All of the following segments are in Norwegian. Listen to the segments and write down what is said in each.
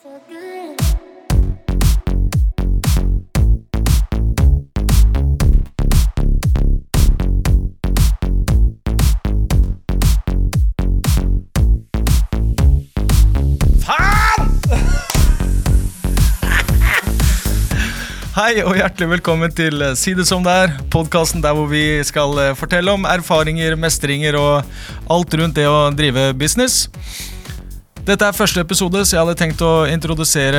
Hei og hjertelig velkommen til eh, Si det som det er, podkasten der hvor vi skal eh, fortelle om erfaringer, mestringer og alt rundt det å drive business. Dette er første episode, så jeg hadde tenkt å introdusere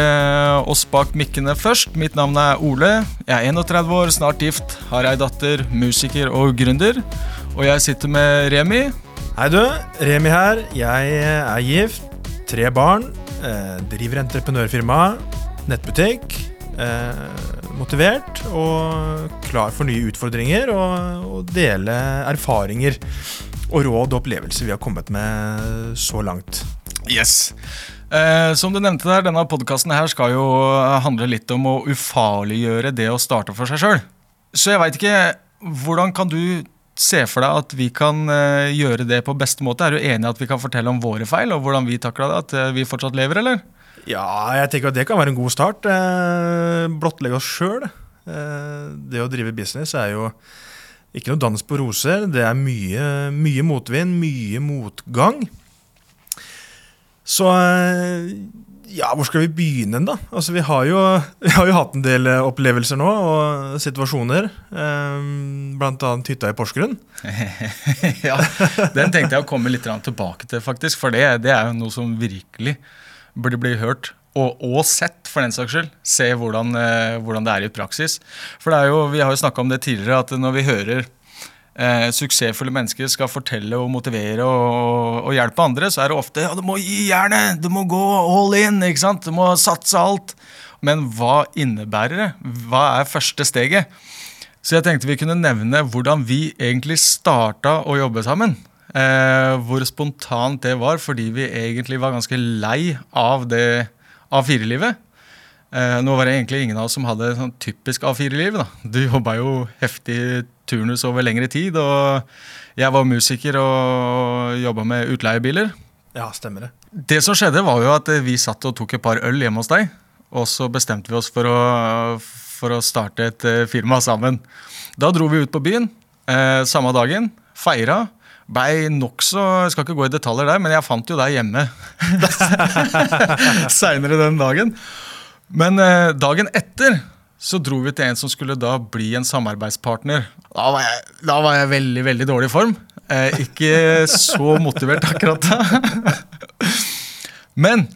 oss bak mikkene først. Mitt navn er Ole. Jeg er 31 år, snart gift, har ei datter, musiker og gründer. Og jeg sitter med Remi. Hei du, Remi her. Jeg er gift, tre barn, eh, driver entreprenørfirma, nettbutikk. Eh, motivert og klar for nye utfordringer og, og dele erfaringer og råd og opplevelser vi har kommet med så langt. Yes. Eh, som du nevnte der, denne podkasten skal jo handle litt om å ufarliggjøre det å starte for seg sjøl. Så jeg veit ikke Hvordan kan du se for deg at vi kan eh, gjøre det på beste måte? Er du enig i at vi kan fortelle om våre feil, og hvordan vi takla det? At eh, vi fortsatt lever, eller? Ja, jeg tenker at det kan være en god start. Eh, blottlegge oss sjøl. Eh, det å drive business er jo ikke noe dans på roser. Det er mye, mye motvind, mye motgang. Så eh, ja, hvor skal vi begynne, da? Altså, vi har, jo, vi har jo hatt en del eh, opplevelser nå, og situasjoner. Eh, blant annet hytta i Porsgrunn. ja, Den tenkte jeg å komme litt tilbake til, faktisk. For det, det er jo noe som virkelig burde bli hørt. Og, og sett, for den saks skyld. Se hvordan, hvordan, det er i praksis. For jo, vi har jo snakka om det tidligere, at når vi hører eh, suksessfulle mennesker skal fortelle og motivere og, og, hjelpe andre, så er det ofte ja, du må gi jernet, du må gå all in, ikke sant? du må satse alt. Men hva innebærer det? Hva er første steget? Så jeg tenkte vi kunne nevne hvordan vi egentlig starta å jobbe sammen. Eh, hvor spontant det var, fordi vi egentlig var ganske lei av det A4-livet. Eh, nå var det egentlig ingen av oss som hadde sånn typisk A4-liv. Du jobba jo heftig turnus over lengre tid, og jeg var musiker og jobba med utleiebiler. Ja, stemmer det. Det som skjedde, var jo at vi satt og tok et par øl hjemme hos deg. Og så bestemte vi oss for å, for å starte et eh, firma sammen. Da dro vi ut på byen eh, samme dagen, feira blei nokså Jeg skal ikke gå i detaljer der, men jeg fant jo deg hjemme seinere den dagen. Men eh, dagen etter så dro vi til en som skulle da bli en samarbeidspartner. Da var jeg, da var jeg veldig, veldig dårlig i form. Eh, ikke så motivert akkurat da. Men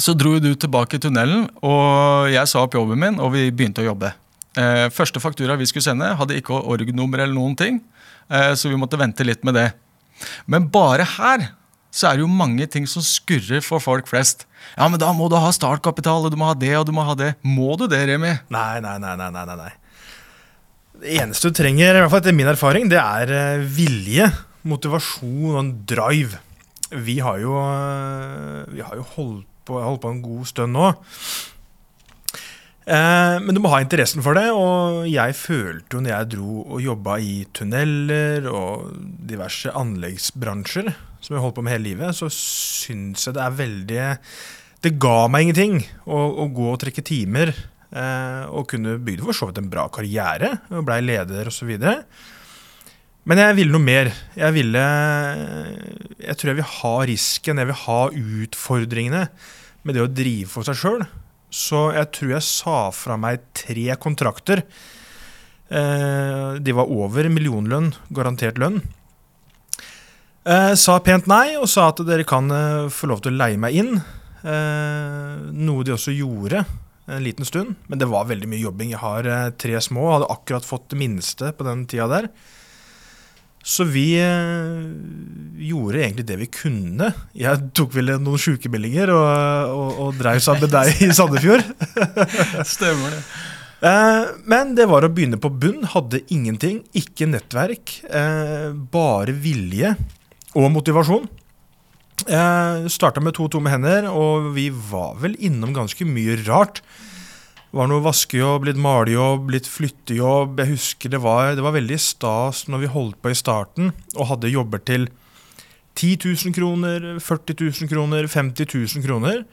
så dro du tilbake i tunnelen, og jeg sa opp jobben min, og vi begynte å jobbe. Eh, første faktura vi skulle sende, hadde ikke org-nummer eller noen ting. Eh, så vi måtte vente litt med det. Men bare her så er det jo mange ting som skurrer for folk flest. Ja, men da må du ha startkapital, og du må ha det og du må ha det. Må du det, Remi? Nei, nei, nei. nei, nei, nei. Det eneste du trenger, i hvert fall etter min erfaring, det er eh, vilje, motivasjon og en drive. Vi har jo, eh, vi har jo holdt, på, holdt på en god stund nå. Eh, men du må ha interessen for det, og jeg følte jo når jeg dro og jobba i tunneler og diverse anleggsbransjer, som jeg holdt på med hele livet, så syns jeg det er veldig Det ga meg ingenting å, å gå og trekke timer eh, og kunne bygd for så vidt en bra karriere og blei leder osv. Men jeg ville noe mer. Jeg ville Jeg tror jeg vil ha risken, jeg vil ha utfordringene med det å drive for seg sjøl. Så jeg tror jeg sa fra meg tre kontrakter. Eh, de var over millionlønn, garantert lønn. Eh, sa pent nei, og sa at dere kan eh, få lov til å leie meg inn. noe de også gjorde en liten stund. Men det var veldig mye jobbing. Jeg har tre små, og hadde akkurat fått det minste på den tida der. Så vi eh, gjorde egentlig det vi kunne. Jeg tok vel noen sjukemeldinger og, og, og dreiv sammen med deg i Sandefjord. Stemmer det. Eh, men det var å begynne på bunn. Hadde ingenting. Ikke nettverk. Eh, bare vilje og motivasjon. Eh, Starta med to tomme hender, og vi var vel innom ganske mye rart. Det var noe vaskejobb, litt malejobb, litt flyttejobb. Jeg husker det var, det var veldig stas når vi holdt på i starten og hadde jobber til 10 000 kroner, 40 000 kroner, 50 000 kroner.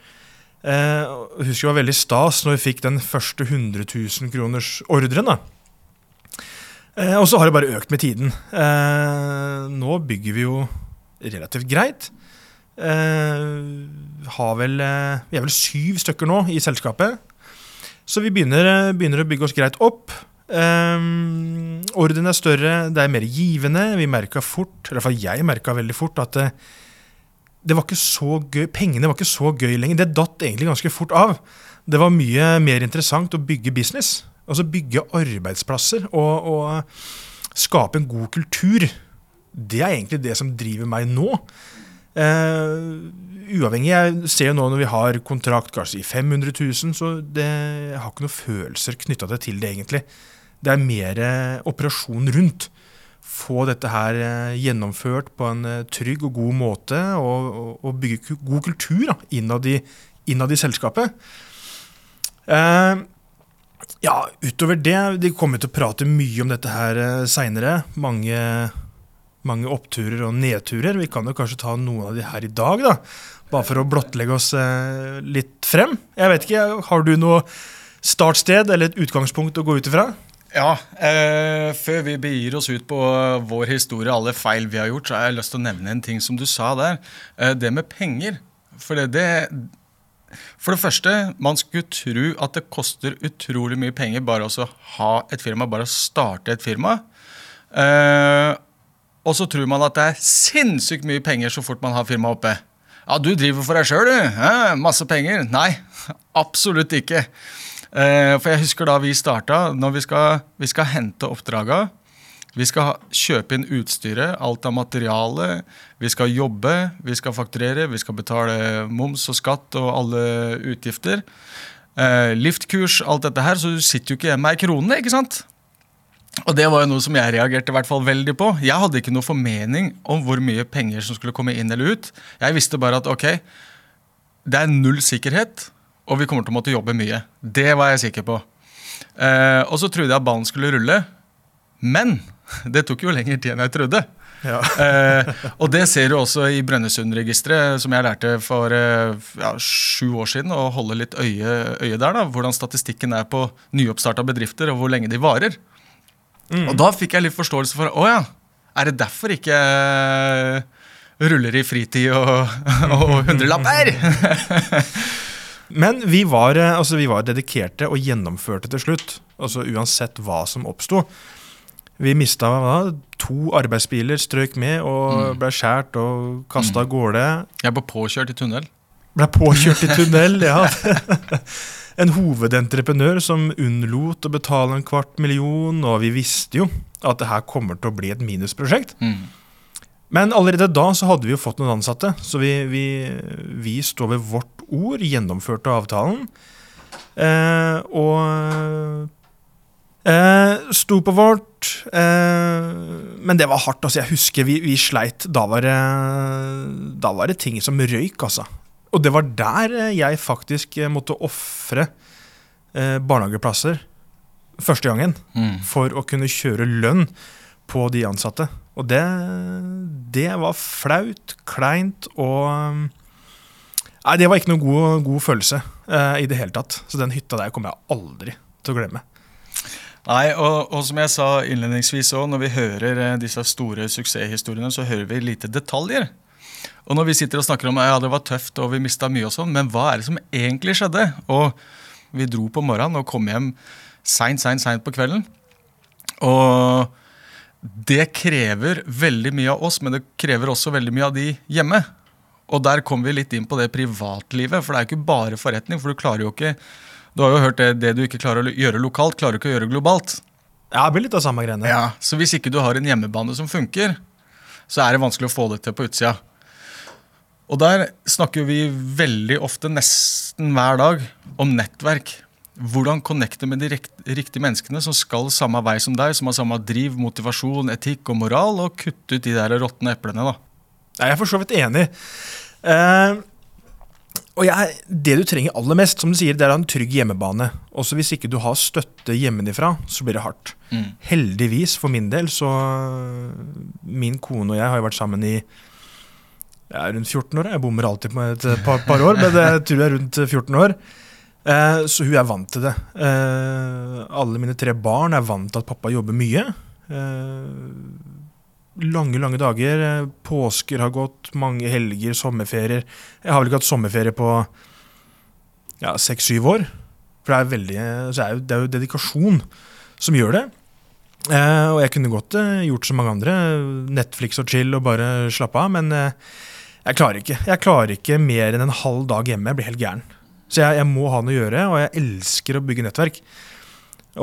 Eh, Jeg husker det var veldig stas når vi fikk den første 100 000 kroners ordren. Eh, og så har det bare økt med tiden. Eh, nå bygger vi jo relativt greit. Eh, har vel, eh, vi er vel syv stykker nå i selskapet. Så vi begynner, eh, begynner å bygge oss greit opp. Um, orden er større, det er mer givende. Vi merka fort, i hvert fall jeg merka veldig fort, at det, det var ikke så gøy, pengene var ikke så gøy lenger. Det datt egentlig ganske fort av. Det var mye mer interessant å bygge business. Altså bygge arbeidsplasser og, og skape en god kultur. Det er egentlig det som driver meg nå. Uh, uavhengig, Jeg ser jo nå når vi har kontrakt kanskje i 500 000, så det, jeg har ikke noen følelser knytta til det, egentlig. Det er mer uh, operasjon rundt. Få dette her uh, gjennomført på en trygg og god måte, og, og, og bygge god kultur da, innad, i, innad i selskapet. Ja, utover det De kommer til å prate mye om dette her uh, seinere. Mange, mange, oppturer og nedturer. Vi kan jo kanskje ta noen av de her i dag, da. Bare for å blottlegge oss eh, litt frem. Jeg vet ikke, Har du noe startsted eller et utgangspunkt å gå ut ifra? Ja, eh, Før vi begir oss ut på vår historie, alle feil vi har gjort, så har jeg lyst til å nevne en ting som du sa der. Eh, det med penger. For det, det, for det første, man skulle tro at det koster utrolig mye penger bare å ha et firma, bare å starte et firma. Eh, og så tror man at det er sinnssykt mye penger så fort man har firmaet oppe. Ja, du driver for deg sjøl, du. Eh, masse penger. Nei, absolutt ikke. Eh, for jeg husker da vi starta, når vi skal, vi skal hente oppdraga vi skal kjøpe inn utstyret, alt av materiale. Vi skal jobbe, vi skal fakturere, vi skal betale moms og skatt og alle utgifter. Eh, liftkurs, alt dette her. Så du sitter jo ikke hjemme med ei krone, ikke sant? Og det var jo noe som jeg reagerte i hvert fall veldig på. Jeg hadde ikke noe formening om hvor mye penger som skulle komme inn eller ut. Jeg visste bare at ok, det er null sikkerhet, og vi kommer til å måtte jobbe mye. Det var jeg sikker på. Eh, og så trodde jeg at ballen skulle rulle. Men det tok jo lengre tid enn jeg trodde. Ja. eh, og det ser du også i Brønnøysundregisteret, som jeg lærte for eh, ja, sju år siden. Å holde litt øye, øye der, da, hvordan statistikken er på nyoppstarta bedrifter, og hvor lenge de varer. Mm. Og da fikk jeg litt forståelse for å ja, er det derfor ikke ruller i fritid og, og hundrelapper? Men vi var, eh, altså, vi var dedikerte og gjennomførte til slutt. Altså Uansett hva som oppsto. Vi mista to arbeidsbiler, strøk med og mm. ble skåret og kasta av mm. gårde. Jeg ble påkjørt i tunnel. Ble påkjørt i tunnel, ja. en hovedentreprenør som unnlot å betale en kvart million, og vi visste jo at det her kommer til å bli et minusprosjekt. Mm. Men allerede da så hadde vi jo fått noen ansatte, så vi, vi, vi står ved vårt ord, gjennomførte avtalen. Eh, og Eh, sto på vårt, eh, men det var hardt. altså Jeg husker vi, vi sleit. Da var, det, da var, det, ting som røyk, altså. Og det var der jeg faktisk måtte ofre eh, barnehageplasser første gangen. Mm. For å kunne kjøre lønn på de ansatte. Og det, det var flaut, kleint og Nei, det var ikke noen god, god følelse eh, i det hele tatt. Så den hytta der kommer jeg aldri til å glemme. Nei, og, og, som jeg sa innledningsvis òg, når vi hører eh, disse store suksesshistoriene, så hører vi lite detaljer. Og når vi sitter og snakker om ja, det var tøft og vi mista mye, og sånn, men hva er det som egentlig skjedde? Og vi dro på morgenen og kom hjem seint, seint, seint på kvelden. Og det krever veldig mye av oss, men det krever også veldig mye av de hjemme. Og der kommer vi litt inn på det privatlivet, for det er ikke bare forretning. For du klarer jo ikke du har jo hørt det, det du ikke klarer å gjøre lokalt, klarer du ikke å gjøre globalt. Ja, det blir litt av samme greiene. Ja, Så hvis ikke du har en hjemmebane som funker, så er det vanskelig å få det til på utsida. Og der snakker vi veldig ofte, nesten hver dag, om nettverk. Hvordan connecte med de riktige menneskene som skal samme vei som deg, som har samme driv, motivasjon, etikk og moral, og kutte ut de der råtne eplene. da. Jeg er for så vidt enig. Uh, og jeg, Det du trenger aller mest, som du sier, det er en trygg hjemmebane. Også hvis ikke du har støtte hjemmefra, så blir det hardt. Mm. Heldigvis for min del, så Min kone og jeg har jo vært sammen i ja, rundt 14 år. Jeg bommer alltid på et par, par år, men jeg tror jeg er rundt 14 år. Eh, så hun er vant til det. Eh, alle mine tre barn er vant til at pappa jobber mye. Eh, lange, lange dager. Eh, påsker har gått, mange helger, sommerferier. Jeg har vel ikke hatt sommerferie på ja, seks-syv år. For det er, veldig, så er jo, det er jo dedikasjon som gjør det. Eh, og jeg kunne godt eh, gjort som mange andre. Netflix og chill og bare slappe av. Men eh, jeg klarer ikke. Jeg klarer ikke mer enn en halv dag hjemme. Jeg blir helt gæren. Så jeg, jeg, må ha noe å gjøre, og jeg elsker å bygge nettverk.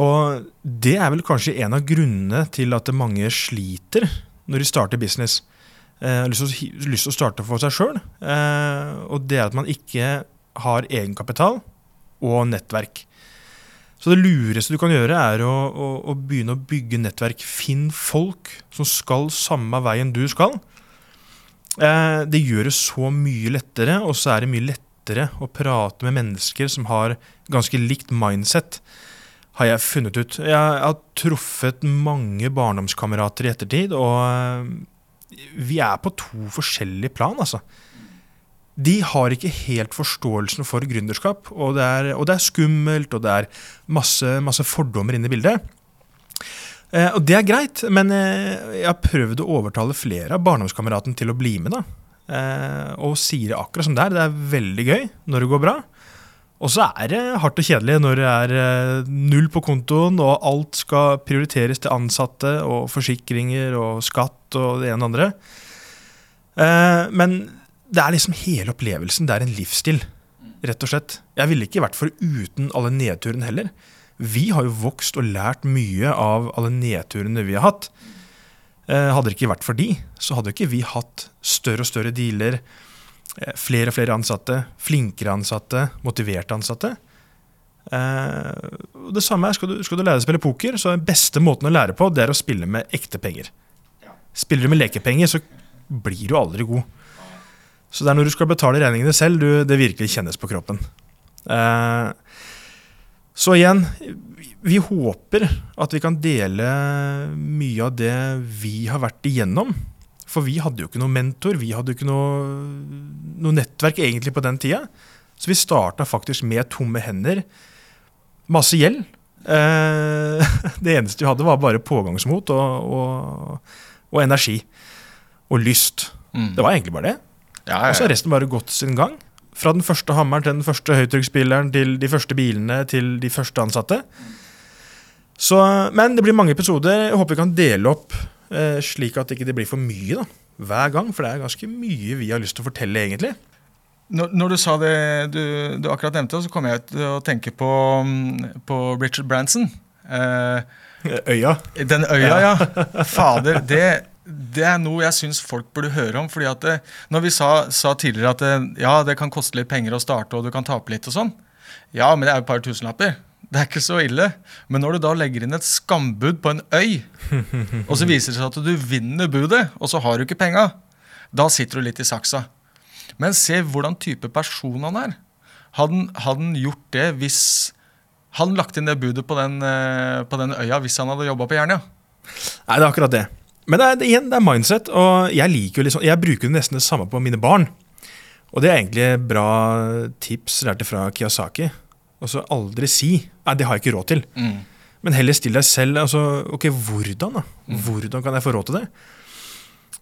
Og det er vel kanskje en av grunnene til at mange sliter når de starter business. Eh, har lyst, til å starte for seg sjøl. Eh, og det er at man ikke har egenkapital og nettverk. Så det lureste du kan gjøre, er å, å, å begynne å bygge nettverk. Finn folk som skal samme veien du skal. Eh, det gjør det så mye lettere, og så er det mye lettere å prate med mennesker som har ganske likt mindset, har jeg funnet ut. Jeg har truffet mange barndomskamerater i ettertid, og eh, vi er på to forskjellige plan, altså. De har ikke helt forståelsen for gründerskap, og det er, og det er skummelt, og det er masse, masse fordommer inne i bildet. Eh, og det er greit, men eh, jeg har prøvd å overtale flere av barndomskameratene til å bli med. da. Eh, og sier det akkurat som det er. Det er veldig gøy når det går bra. Og så er det hardt og kjedelig når det er null på kontoen, og alt skal prioriteres til ansatte og forsikringer og skatt og det ene og andre. Eh, men det er liksom hele opplevelsen. Det er en livsstil, rett og slett. Jeg ville ikke vært for uten alle nedturene heller. Vi har jo vokst og lært mye av alle nedturene vi har hatt. Eh, hadde det ikke vært for de, så hadde ikke vi hatt større og større dealer, eh, flere og flere ansatte, flinkere ansatte, motiverte ansatte. Eh, det samme er, skal du, skal du lære å spille poker, så den beste måten å lære på, det er å spille med ekte penger. Spiller du med lekepenger, så blir du aldri god. Så det er når du skal betale regningene selv, du, det virkelig kjennes på kroppen. Eh, så igjen, vi håper at vi kan dele mye av det vi har vært igjennom. For vi hadde jo ikke noen mentor, vi hadde jo ikke noe, noe nettverk egentlig på den tida. Så vi starta faktisk med tomme hender. Masse gjeld. Eh, det eneste vi hadde, var bare pågangsmot og, og, og energi. Og lyst. Mm. Det var egentlig bare det. Ja, ja, ja. Og så har resten bare gått sin gang. Fra den første hammeren til den første høytrykksspilleren til de første bilene til de første ansatte. Så, men det blir mange episoder. Jeg håper vi kan dele opp eh, slik at det ikke blir for mye da, hver gang. For det er ganske mye vi har lyst til å fortelle, egentlig. Når, når du sa det du, du, akkurat nevnte, så kom jeg til å tenke på, på Richard Branson. Eh, øya. Den øya, ja. Fader. det det er noe jeg syns folk burde høre om. fordi at det, Når vi sa, sa, tidligere at det, ja, det kan koste litt penger å starte, og du kan tape litt og sånn. Ja, men det er jo et par tusenlapper. Det er ikke så ille. Men når du da legger inn et skambud på en øy, og så viser det seg at du vinner budet, og så har du ikke penga, da sitter du litt i saksa. Men se hvordan type person han er. Hadde han gjort det hvis Hadde han lagt inn det budet på den, eh, på den øya hvis han hadde jobba på Jernia? Nei, det er akkurat det. Men det er, igjen, det er mindset, og jeg liker jo liksom, jeg bruker nesten det samme på mine barn. Og det er egentlig bra tips lærte fra Kiyosaki. Altså aldri si nei, det har jeg ikke råd til. Mm. Men heller still deg selv altså, ok, hvordan da? Mm. Hvordan kan jeg få råd til det?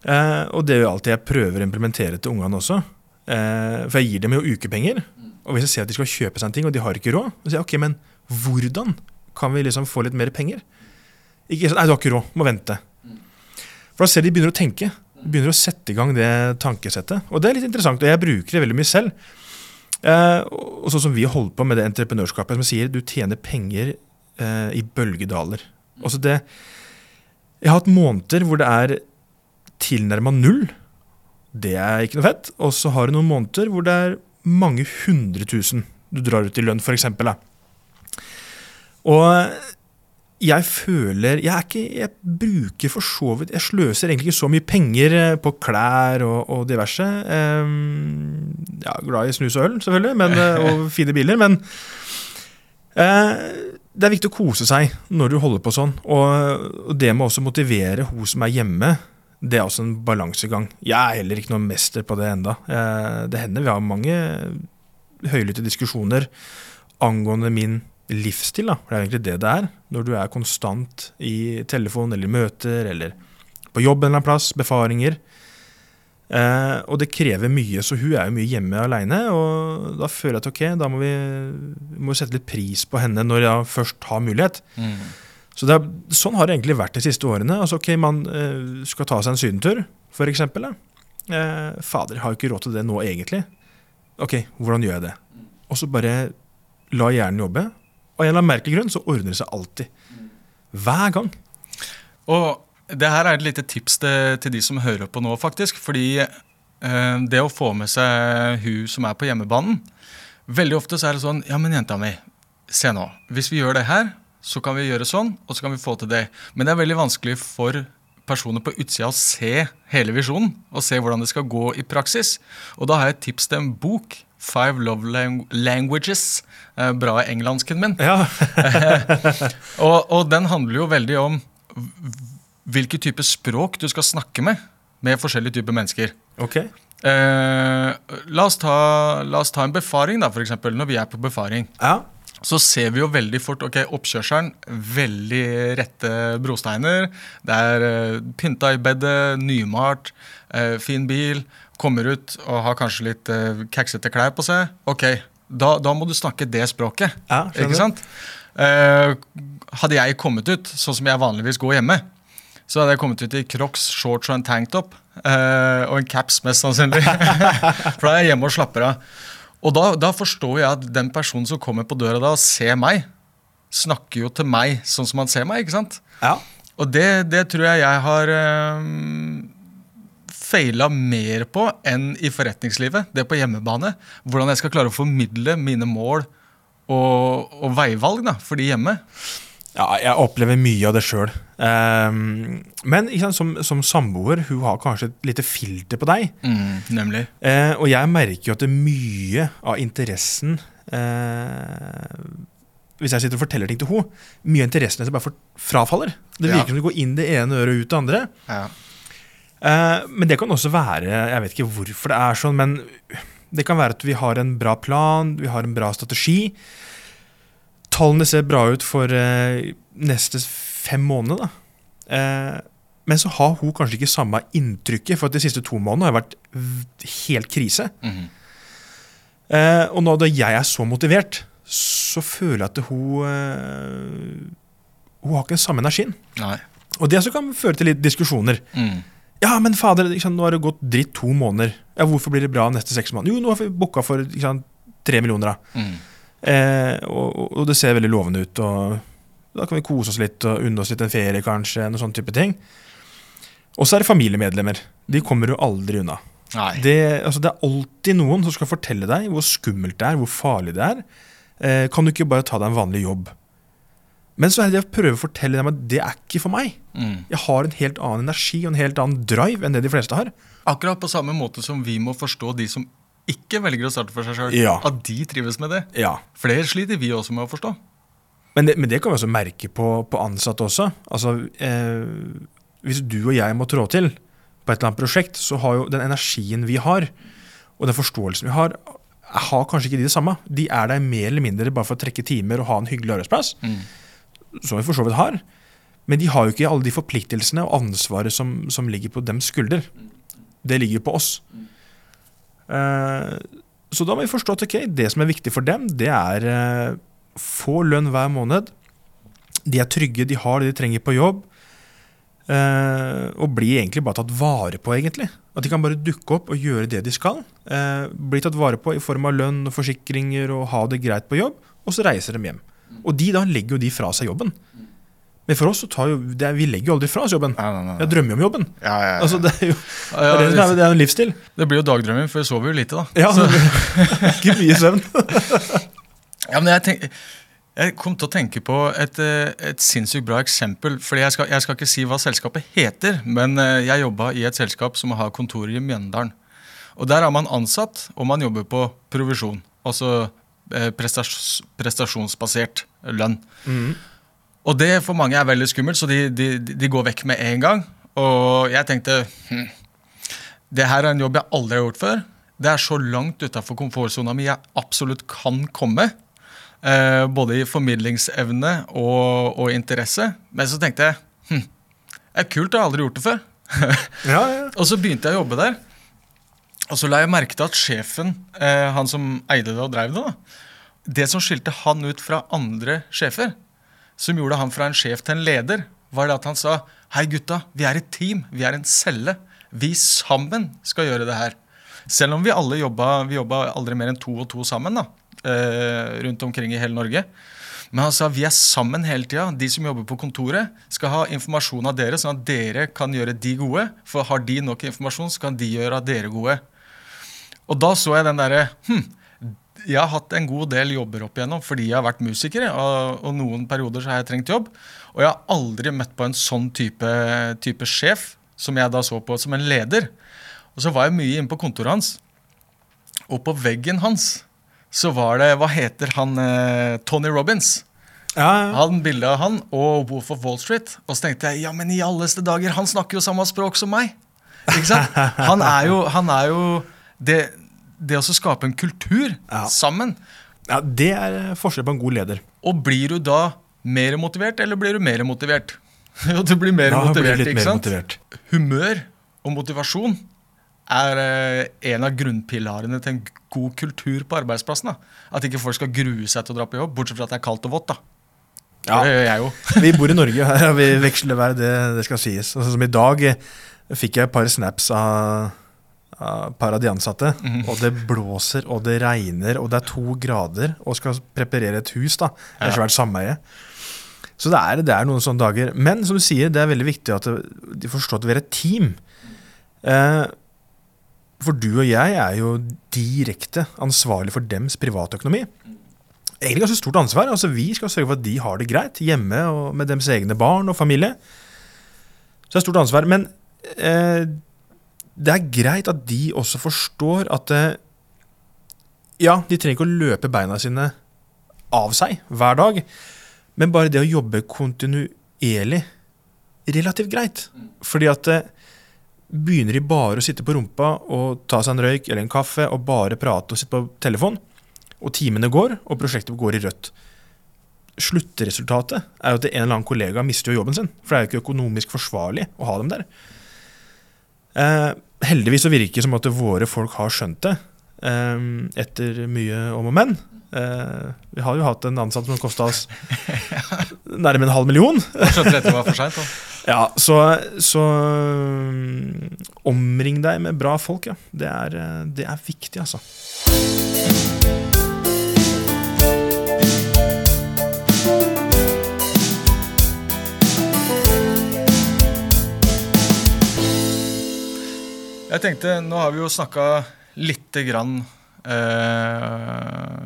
Eh, og det er jo alltid jeg prøver å implementere til ungene også. Eh, for jeg gir dem jo ukepenger. Og hvis jeg ser at de skal kjøpe seg en ting, og de har ikke råd, så sier jeg ok, men hvordan kan vi liksom få litt mer penger? Ikke sånn nei, du har ikke råd, må vente. For da ser de begynner å tenke. De begynner å sette i gang det tankesettet. Og det er litt interessant, og jeg bruker det veldig mye selv. Eh, og sånn som vi holder på med det entreprenørskapet, som sier du tjener penger eh, i bølgedaler. Altså det, jeg har hatt måneder hvor det er tilnærma null. Det er ikke noe fett. Og så har du noen måneder hvor det er mange hundre tusen du drar ut i lønn, f.eks. Og jeg føler jeg, er ikke, jeg bruker for så vidt Jeg sløser egentlig ikke så mye penger eh, på klær og, og diverse. Um, ja, glad i snus og øl, selvfølgelig, men, eh, og fine biler. Men uh, det er viktig å kose seg når du holder på sånn. Og, det med også motivere hun som er hjemme, det er også en balansegang. Jeg er heller ikke noen mester på det enda. Det hender vi har mange høylytte diskusjoner angående min livsstil, da, det er egentlig det det er, når du er konstant i telefon eller møter eller på jobb en eller annen plass, befaringer. Eh, og det krever mye, så hun er jo mye hjemme aleine. Og da føler jeg at ok, da må vi, vi må sette litt pris på henne når jeg først har mulighet. Mm. Så er, Sånn har det egentlig vært de siste årene. Altså ok, Man eh, skal ta seg en sydentur, f.eks. Eh, fader, har jo ikke råd til det nå, egentlig. Ok, hvordan gjør jeg det? Og så bare la hjernen jobbe. Og en eller annen merkelig grunn så ordner det seg alltid. Hver gang. Og det her er et lite tips til, til de som hører på nå, faktisk. Fordi eh, det å få med seg hun som er på hjemmebanen Veldig ofte så er det sånn Ja, men jenta mi, se nå. Hvis vi gjør det her, så kan vi gjøre sånn, og så kan vi få til det. Men det er veldig vanskelig for personer på utsida å se hele visjonen og se hvordan det skal gå i praksis. Og da har jeg et tips til en bok. Five Love Lang Languages. Bra bra engelsken min. Ja. Og, og den handler jo veldig om hvilke type språk du skal snakke med med forskjellige typer mennesker. Okay. Eh, la, oss ta, la oss ta en befaring, da, for eksempel. Når vi er på befaring, Ja. så ser vi jo veldig fort ok, oppkjørselen. Veldig rette brosteiner. Det er eh, pynta i bedet, nymalt, eh, fin bil. Kommer ut og har kanskje litt uh, kaksete klær på seg. Ok, da, da må du snakke det språket. Ja. Ikke sant? Uh, hadde jeg kommet ut sånn som jeg vanligvis går hjemme, så hadde jeg kommet ut i crocs, shorts og en tanktop. Uh, og en caps, mest sannsynlig. For da er jeg hjemme og slapper av. Og da, da forstår jeg at den personen som kommer på døra da og ser meg, snakker jo til meg sånn som han ser meg. ikke sant? Ja. Og det, det tror jeg jeg har uh, feila mer på enn i forretningslivet. Det på hjemmebane. Hvordan jeg skal klare å formidle mine mål og, og veivalg da, for de hjemme. Ja, jeg opplever mye av det sjøl. men ikke sant, som, som samboer, hun har kanskje et lite filter på deg. nemlig. Uh, og jeg merker jo at det er mye av interessen uh, Hvis jeg sitter og forteller ting til henne, mye av interessen hennes bare for, frafaller. Det Ja. virker som du går inn det ene øret og ut det andre. Ja. Eh, men det kan også være Jeg vet ikke hvorfor det er sånn, men det kan være at vi har en bra plan, vi har en bra strategi. Tallene ser bra ut for eh, neste fem måneder. da. Eh, men så har hun kanskje ikke samme inntrykket, for at de siste to månedene har vært helt krise. Mm -hmm. og nå da jeg er så motivert, så føler jeg at hun Hun har ikke den samme energien. Nei. Og det kan føre til litt diskusjoner. Mm. Ja, men fader, sant, nå har det gått dritt to måneder. Ja, Hvorfor blir det bra neste seks måneder? Jo, nå har vi booka for sant, tre millioner. Da. Mm. Eh, og, og- det ser veldig lovende ut. og Da kan vi kose oss litt og unne oss litt en ferie, kanskje. Noen sånn type ting. Og så er det familiemedlemmer. De kommer jo aldri unna. Det, altså, det er alltid noen som skal fortelle deg hvor skummelt det er, hvor farlig det er. Eh, kan du ikke bare ta deg en vanlig jobb? Men så er det det å prøve å fortelle dem at det er ikke for meg. Mm. Jeg har en helt annen energi og en helt annen drive enn det de fleste har. Akkurat på samme måte som vi må forstå de som ikke velger å starte for seg sjøl. Ja. At de trives med det. Ja, Flere sliter vi også med å forstå. Men det, men det kan vi også merke på, på ansatte også. Altså, eh, hvis du og jeg må trå til på et eller annet prosjekt, så har jo den energien vi har, og den forståelsen vi har, har kanskje ikke de det samme. De er der mer eller mindre bare for å trekke timer og ha en hyggelig arbeidsplass, Mm. Som vi for så vidt har. Men de har jo ikke alle de forpliktelsene og ansvaret som, som ligger på dems skulder. Det ligger jo på oss. Eh, så da må vi forstå at okay, det som er viktig for dem, det er eh, få lønn hver måned. De er trygge, de har det de trenger på jobb. eh, og blir egentlig bare tatt vare på, egentlig. At de kan bare dukke opp og gjøre det de skal. Bli tatt vare på i form av lønn og forsikringer og ha det greit på jobb. Og så reiser de hjem. Og de da legger jo de fra seg jobben. Men for oss så tar jo det er, Vi legger jo aldri fra oss jobben. Nei, nei, nei. Jeg drømmer jo om jobben. Ja, ja, ja. Altså, det er jo Ja, det er, det, er, det, er en livsstil. det blir jo dagdrømmen, for vi sover jo lite, da. Ja, Ikke mye søvn. Ja, men jeg, tenk, jeg kom til å tenke på et, eh, et sinnssykt bra eksempel. fordi jeg skal, jeg skal ikke si hva selskapet heter, men eh, jeg jobba i et selskap som har kontorer i Mjøndalen. Og Der er man ansatt, og man jobber på provisjon. Altså eh, prestasjonsbasert lønn. Og det for mange er veldig skummelt, så de, de, de går vekk med en gang. Og jeg tenkte hm, det her er en jobb jeg aldri har gjort før. Det er så langt utafor komfortsona mi jeg absolutt kan komme. Eh, både i formidlingsevne og, og interesse. Men så tenkte jeg hm, det er kult, jeg har aldri gjort det før. Ja, ja. Og så begynte jeg å jobbe der. Og så la jeg merke til at sjefen, eh, han som eide det og drev det, da, det som skilte han ut fra andre sjefer, som gjorde han fra en sjef til en leder, var det at han sa Hei, gutta, vi er et team. Vi er en celle. Vi sammen skal gjøre det her. Selv om vi alle jobba, vi jobba aldri mer enn to og to sammen da, eh, rundt omkring i hele Norge. Men han sa vi er sammen hele tida. De som jobber på kontoret, skal ha informasjon av dere, sånn at dere kan gjøre de gode. For har de nok informasjon, så kan de gjøre dere gode. Og da så jeg den derre hm, jeg har hatt en god del jobber opp igjennom fordi jeg har vært musiker. Og, og noen perioder så har jeg trengt jobb. Og jeg har aldri møtt på en sånn type, type sjef som jeg da så på som en leder. Og så var jeg mye inne på kontoret hans. Og på veggen hans så var det Hva heter han eh, Tony Robins? ja, ja. Han Bildet av han og Wolf of Wall Street. Og så tenkte jeg ja, men i alleste dager, han snakker jo samme språk som meg. Ikke sant? Han er jo, han er jo det, det å skape en kultur Ja. sammen. ja det er eh, forskjell på en god leder. Og blir du da mer motivert, eller blir du mer motivert? Jo, du blir mer Da blir motivert, litt ikke sant? motivert. Humør og motivasjon er eh, en av grunnpilarene til en god kultur på arbeidsplassen. Da. At ikke folk skal grue seg til å dra på jobb, bortsett fra at det er kaldt og vått. da. Ja. Det gjør jeg jo. Vi bor i Norge, her vi vekselvær, det, det skal sies. Altså, som i dag eh, fikk jeg et par snaps av, av par av de ansatte. Mm. Og det blåser, og det regner, og det er to grader, og skal preparere et hus. da. Det er Ja. svært sameie. Så det er, det er noen sånne dager. Men som du sier, det er veldig viktig at de forstår at vi er et team. Eh, for du og jeg er jo direkte ansvarlig for dems privatøkonomi egentlig ganske stort ansvar. Altså, vi skal sørge for at de har det greit hjemme og med deres egne barn og familie. Så det er stort ansvar. Men eh, det er greit at de også forstår at eh, Ja, de trenger ikke å løpe beina sine av seg hver dag, men bare det å jobbe kontinuerlig relativt greit. Fordi at eh, begynner de bare å sitte på rumpa og ta seg en røyk eller en kaffe og bare prate og sitte på telefon, og timene går, og prosjektet går i rødt. Sluttresultatet er jo at en eller annen kollega mister jo jobben sin. For det er jo ikke økonomisk forsvarlig å ha dem der. Eh, heldigvis så virker det som at våre folk har skjønt det, eh, etter mye om og men. Eh, vi har jo hatt en ansatt som kosta oss nærmere en halv million. Skjønte dette var for seint. Ja, så, så um, omring deg med bra folk, ja. Det er, eh, det er viktig, altså. Jeg tenkte, Nå har vi jo snakka lite grann eh,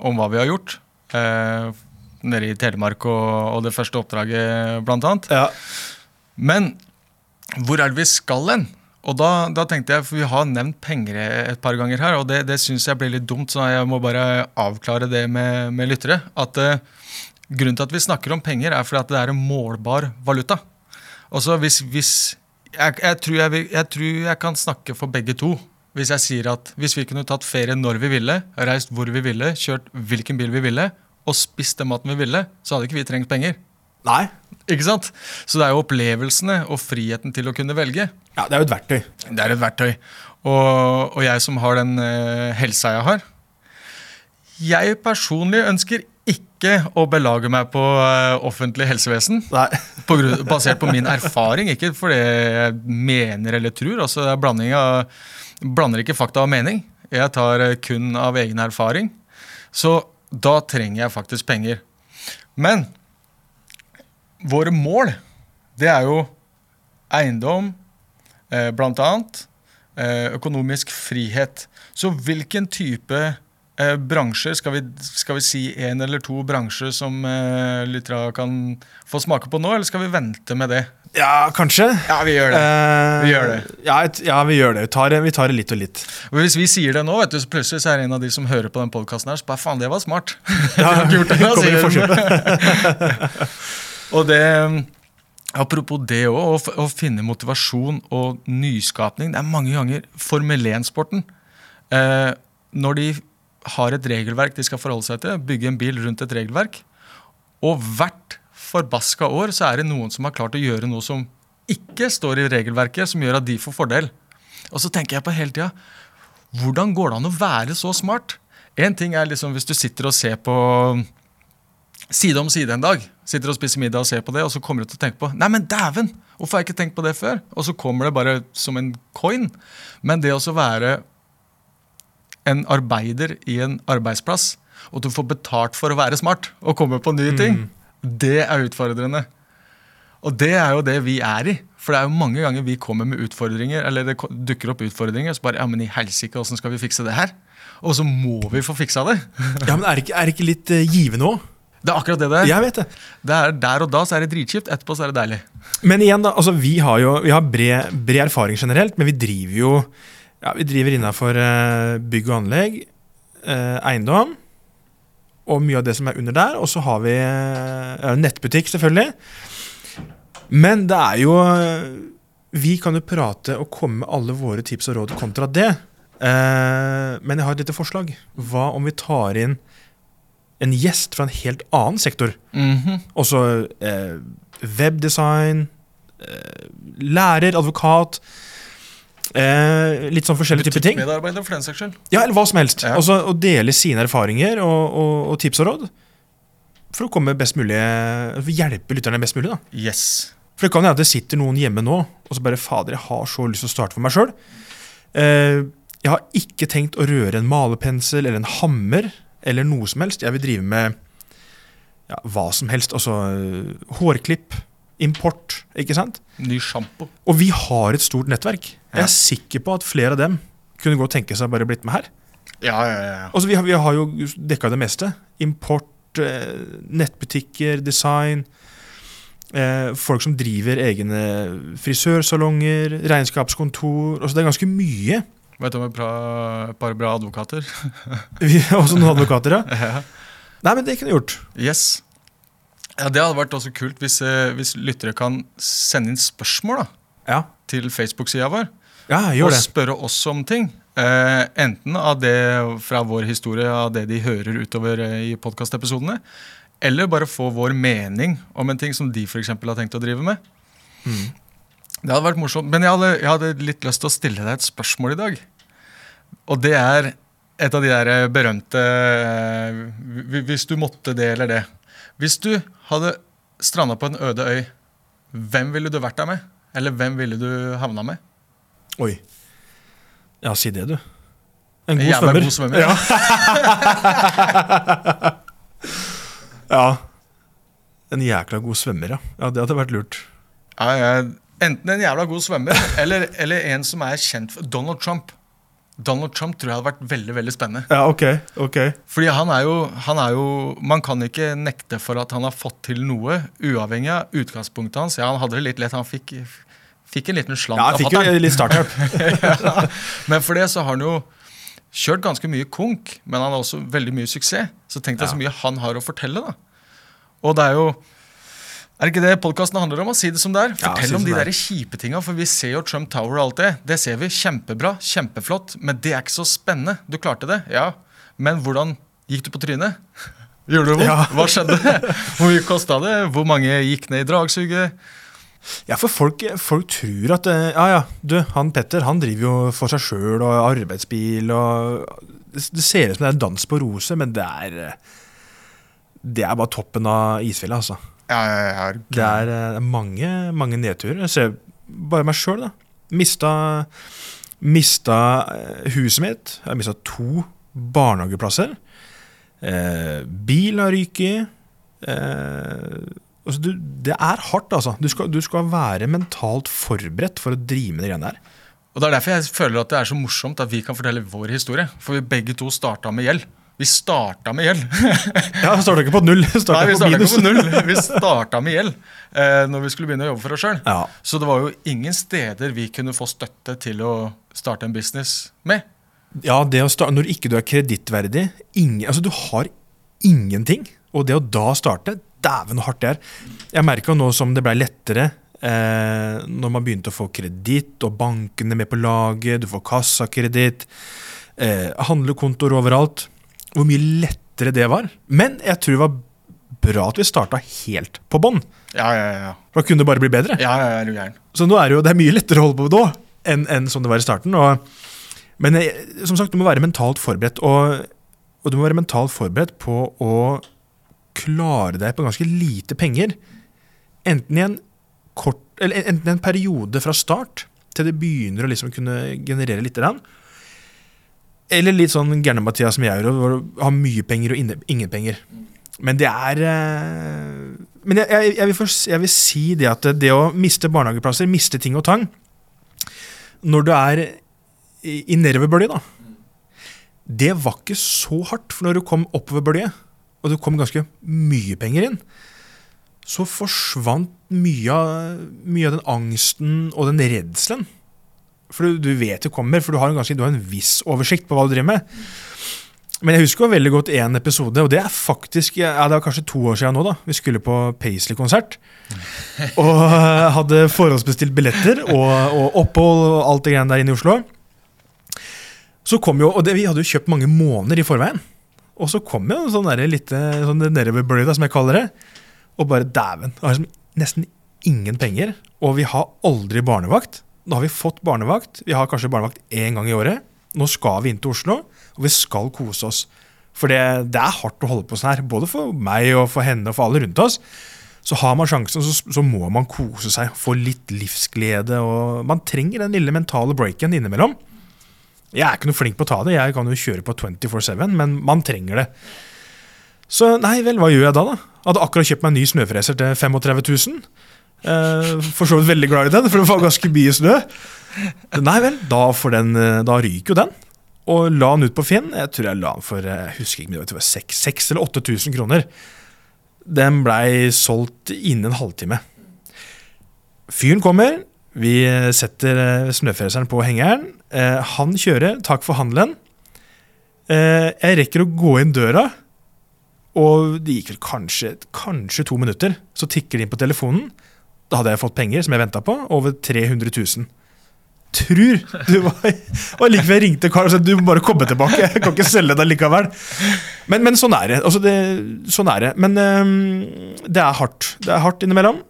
om hva vi har gjort. Eh, nede i Telemark og, og det første oppdraget, blant annet. Ja. Men hvor er det vi skal hen? Og da, da tenkte jeg, for Vi har nevnt penger et par ganger her, og det, det syns jeg blir litt dumt. så Jeg må bare avklare det med, med lyttere. At eh, Grunnen til at vi snakker om penger, er fordi at det er en målbar valuta. Og så hvis, hvis jeg, jeg, tror jeg, jeg tror jeg kan snakke for begge to. Hvis jeg sier at hvis vi kunne tatt ferie når vi ville, reist hvor vi ville, kjørt hvilken bil vi ville, og spist den maten vi ville, så hadde ikke vi trengt penger. Nei. Ikke sant? Så det er jo opplevelsene og friheten til å kunne velge. Ja, det er jo et verktøy. Det er et verktøy. Og, og jeg som har den uh, helsa jeg har Jeg personlig ønsker ikke å belage meg på eh, offentlig helsevesen. På grunn, basert på min erfaring, ikke fordi jeg mener eller tror. Altså, det er blanding av, blander ikke fakta og mening. Jeg tar eh, kun av egen erfaring. Så da trenger jeg faktisk penger. Men våre mål, det er jo eiendom, eh, blant annet. Økonomisk frihet. Så hvilken type eh, bransjer, skal vi, skal vi si en eller to bransjer som eh, lyttere kan få smake på nå, eller skal vi vente med det? Ja, kanskje. Ja, vi gjør det. Eh, Vi gjør det. Ja, et, ja, vi gjør det. Vi tar vi tar det litt og litt. Hvis vi sier det nå, vet du, så plutselig så er det en av de som hører på den podkasten her, så bare faen, det var smart. Ja, gjort det, da, de. Og det Apropos det òg, å finne motivasjon og nyskapning. Det er mange ganger Formel 1-sporten. Eh, når de har et regelverk de skal forholde seg til. Bygge en bil rundt et regelverk. Og hvert forbaska år så er det noen som har klart å gjøre noe som ikke står i regelverket, som gjør at de får fordel. Og så tenker jeg på hele tida Hvordan går det an å være så smart? En ting er liksom hvis du sitter og ser på side om side en dag. Sitter og spiser middag og ser på det, og så kommer du til å tenke på Nei, men dæven! Hvorfor har jeg ikke tenkt på det før? Og så kommer det bare som en coin. Men det å være en arbeider i en arbeidsplass, og du får betalt for å være smart og komme på nye ting, det er utfordrende. Og det er jo det vi er i. For det er jo mange ganger vi kommer med utfordringer, eller det dukker opp utfordringer, så bare Ja, men i helsike, åssen skal vi fikse det her? Og så må vi få fiksa det. Ja, men Er det ikke, er det ikke litt uh, givende òg? Det er akkurat det det er. Jeg vet det. det er. Der og da så er det dritkjipt, etterpå så er det deilig. Men igjen, da. altså Vi har jo vi har bred, bred erfaring generelt, men vi driver jo ja, vi driver innafor eh, bygg og anlegg, eh, eiendom og mye av det som er under der. Og så har vi eh, nettbutikk, selvfølgelig. Men det er jo Vi kan jo prate og komme med alle våre tips og råd kontra det. Men jeg har et lite forslag. Hva om vi tar inn en gjest fra en helt annen sektor? Mhm. Også eh, webdesign, lærer, advokat. Eh, litt sånn forskjellige typer ting. For den saks skyld. Ja, eller hva som helst. Ja. Og så å dele sine erfaringer og, og, og tips og råd. For å komme best mulig hjelpe lytterne best mulig. da. Yes. For det kan hende at det sitter noen hjemme nå og så bare Fader, jeg har så lyst til å starte for meg sjøl. Eh, jeg har ikke tenkt å røre en malepensel eller en hammer eller noe som helst. Jeg vil drive med ja, hva som helst. Altså eh, hårklipp, import, ikke sant? Ny sjampo. Og vi har et stort nettverk. Jeg er sikker på at flere av dem kunne godt tenke seg bare blitt med her. Ja, ja, ja. Altså, vi, har, vi har jo dekka det meste. Import, eh, nettbutikker, design. Eh, folk som driver egne frisørsalonger, regnskapskontor. Altså, det er ganske mye. Vet du om et par bra advokater? Vi har også noen advokater, ja. Ja. Nei, men det kunne jeg gjort. Yes. Ja, Det hadde vært også kult hvis, eh, hvis lyttere kan sende inn spørsmål da, Ja, til Facebook-sida vår. Ja og spørre oss om ting. Eh, enten av det fra vår historie, av det de hører utover eh, i podkastepisodene, eller bare få vår mening om en ting som de for har tenkt å drive med. Mm. Det hadde vært morsomt. Men jeg hadde, jeg hadde litt lyst til å stille deg et spørsmål i dag. Og det er et av de der berømte eh, Hvis du måtte det eller det. Hvis du hadde stranda på en øde øy, hvem ville du vært der med? Eller hvem ville du havna med? Oi. Ja, si det, du. En god Jævla svømmer. god svømmer. Ja. ja. En jækla god svømmer, ja. ja. Det hadde vært lurt. Ja, ja. enten en jævla god svømmer, eller, eller en som er kjent for Donald Trump. Donald Trump tror jeg hadde vært veldig veldig spennende. Ja, ok. ok. Fordi han er, jo, han er jo Man kan ikke nekte for at han har fått til noe, uavhengig av utgangspunktet hans. Ja, han hadde det litt lett. Han fikk, fikk en liten slant Ja, jeg fikk jo litt startup. Men for det så har han jo kjørt ganske mye konk, men han har også veldig mye suksess. Så tenk deg Ja. så mye han har å fortelle, da. Og det er jo Er det ikke det podkasten handler om? Å si det som det er. Fortell ja, om de er. der kjipe tinga, for vi ser jo Trump Tower og alt det. Det ser vi. Kjempebra, kjempeflott. Men det er ikke så spennende. Du klarte det, ja. Men hvordan gikk du på trynet? Gjorde det vondt? Ja. Hva skjedde? Hvor mye kosta det? Hvor mange gikk ned i dragsuget? Ja, for folk, folk tror at eh, Ja, ja, du, han Petter han driver jo for seg sjøl og arbeidsbil og det, ser ut som det er dans på roser, men det er eh, Det er bare toppen av isfjellet, altså. Ja, ja, ja. Det er eh, mange, mange nedturer. Jeg ser bare meg sjøl, da. Mista, mista huset mitt. Jeg har mista to barnehageplasser. Eh, bil har ryket. Eh, altså, du, det er hardt, altså. Du skal, du skal være mentalt forberedt for å drive med de greiene der. Og Det er derfor jeg føler at det er så morsomt at vi kan fortelle vår historie. For vi begge to starta med gjeld. Vi starta med gjeld. Ja, Starta ikke på null, Nei, starta vi på starta ikke på null. Vi starta med gjeld eh, når vi skulle begynne å jobbe for oss sjøl. Ja. Så det var jo ingen steder vi kunne få støtte til å starte en business med. Ja, det å starte, Når ikke du er kredittverdig altså Du har ingenting. Og det å da starte Dæven, så hardt det er. Jeg merka nå som det blei lettere eh, når man begynte å få kreditt, og bankene med på laget, du får kassakreditt, eh, handlekontoer overalt. hvor mye lettere det var. Men jeg tror det var bra at vi starta helt på bånn. Ja, ja, ja. Da kunne det bare bli bedre. Ja, ja, du gæren. Så nå er det jo det er mye lettere å holde på nå enn, enn som det var i starten. Og, men eh, som sagt, du må være mentalt forberedt. Og, og du må være mentalt forberedt på å klare deg på ganske lite penger. Enten i en, kort, enten i en periode fra start til det begynner å liksom kunne generere litt. Eller litt sånn Gærne-Mathias som jeg gjør, hvor du har mye penger og ingen penger. Men det er eh, Men jeg, jeg, jeg, vil for, jeg, vil si det at det å miste barnehageplasser, miste ting og tang Når du er i, i nedoverbølge, da Det var ikke så hardt. For når du kom oppoverbølge, og det kom ganske mye penger inn, så forsvant mye av, mye av den angsten og den redselen. For du, du vet det kommer, for du har, en ganske, du har en viss oversikt på hva du driver med. Men jeg husker veldig godt én episode, og det er faktisk ja, det var kanskje to år siden nå. da. Vi skulle på Paisley-konsert. Og hadde forhåndsbestilt billetter og, og opphold og alt det greiene der inne i Oslo. Så kom jo, og det, Vi hadde jo kjøpt mange måneder i forveien. Og så kom jo sånn der, litt sånn nedoverbølge, som jeg kaller det. Og bare dæven. Har liksom nesten ingen penger. Og vi har aldri barnevakt. Nå har vi fått barnevakt. Vi har kanskje barnevakt én gang i året. Nå skal vi inn til Oslo, og vi skal kose oss. For det, det, er hardt å holde på sånn her, både for meg og for henne og for alle rundt oss. Så har man sjansen, så, så må man kose seg, få litt livsglede. og Man trenger den lille mentale breaken innimellom. Jeg er ikke noe flink på å ta det, jeg kan jo kjøre på 24-7, men man trenger det. Så nei vel, hva gjør jeg da? da? Hadde akkurat kjøpt meg en ny snøfreser til 35 000. Eh, for så vidt veldig glad i den, for det var ganske mye snø. Nei vel, da, den, eh, da ryker jo den. Og la den ut på Finn. Jeg tror jeg la den for jeg husker ikke, det var 6, eller 8000 kroner. Den blei solgt innen en halvtime. Fyren kommer, vi setter eh, snøfreseren på hengeren. Han kjører, takk for handelen. Jeg rekker å gå inn døra, og det gikk vel kanskje, kanskje to minutter. Så tikker det inn på telefonen. Da hadde jeg fått penger som jeg venta på, over 300 000. Tror du var Og likevel ringte Carl og sa du må bare komme tilbake. Jeg kan ikke selge deg likevel. Men, men sånn er det. Altså det sånn er det. Men um, det er hardt. Det er hardt innimellom.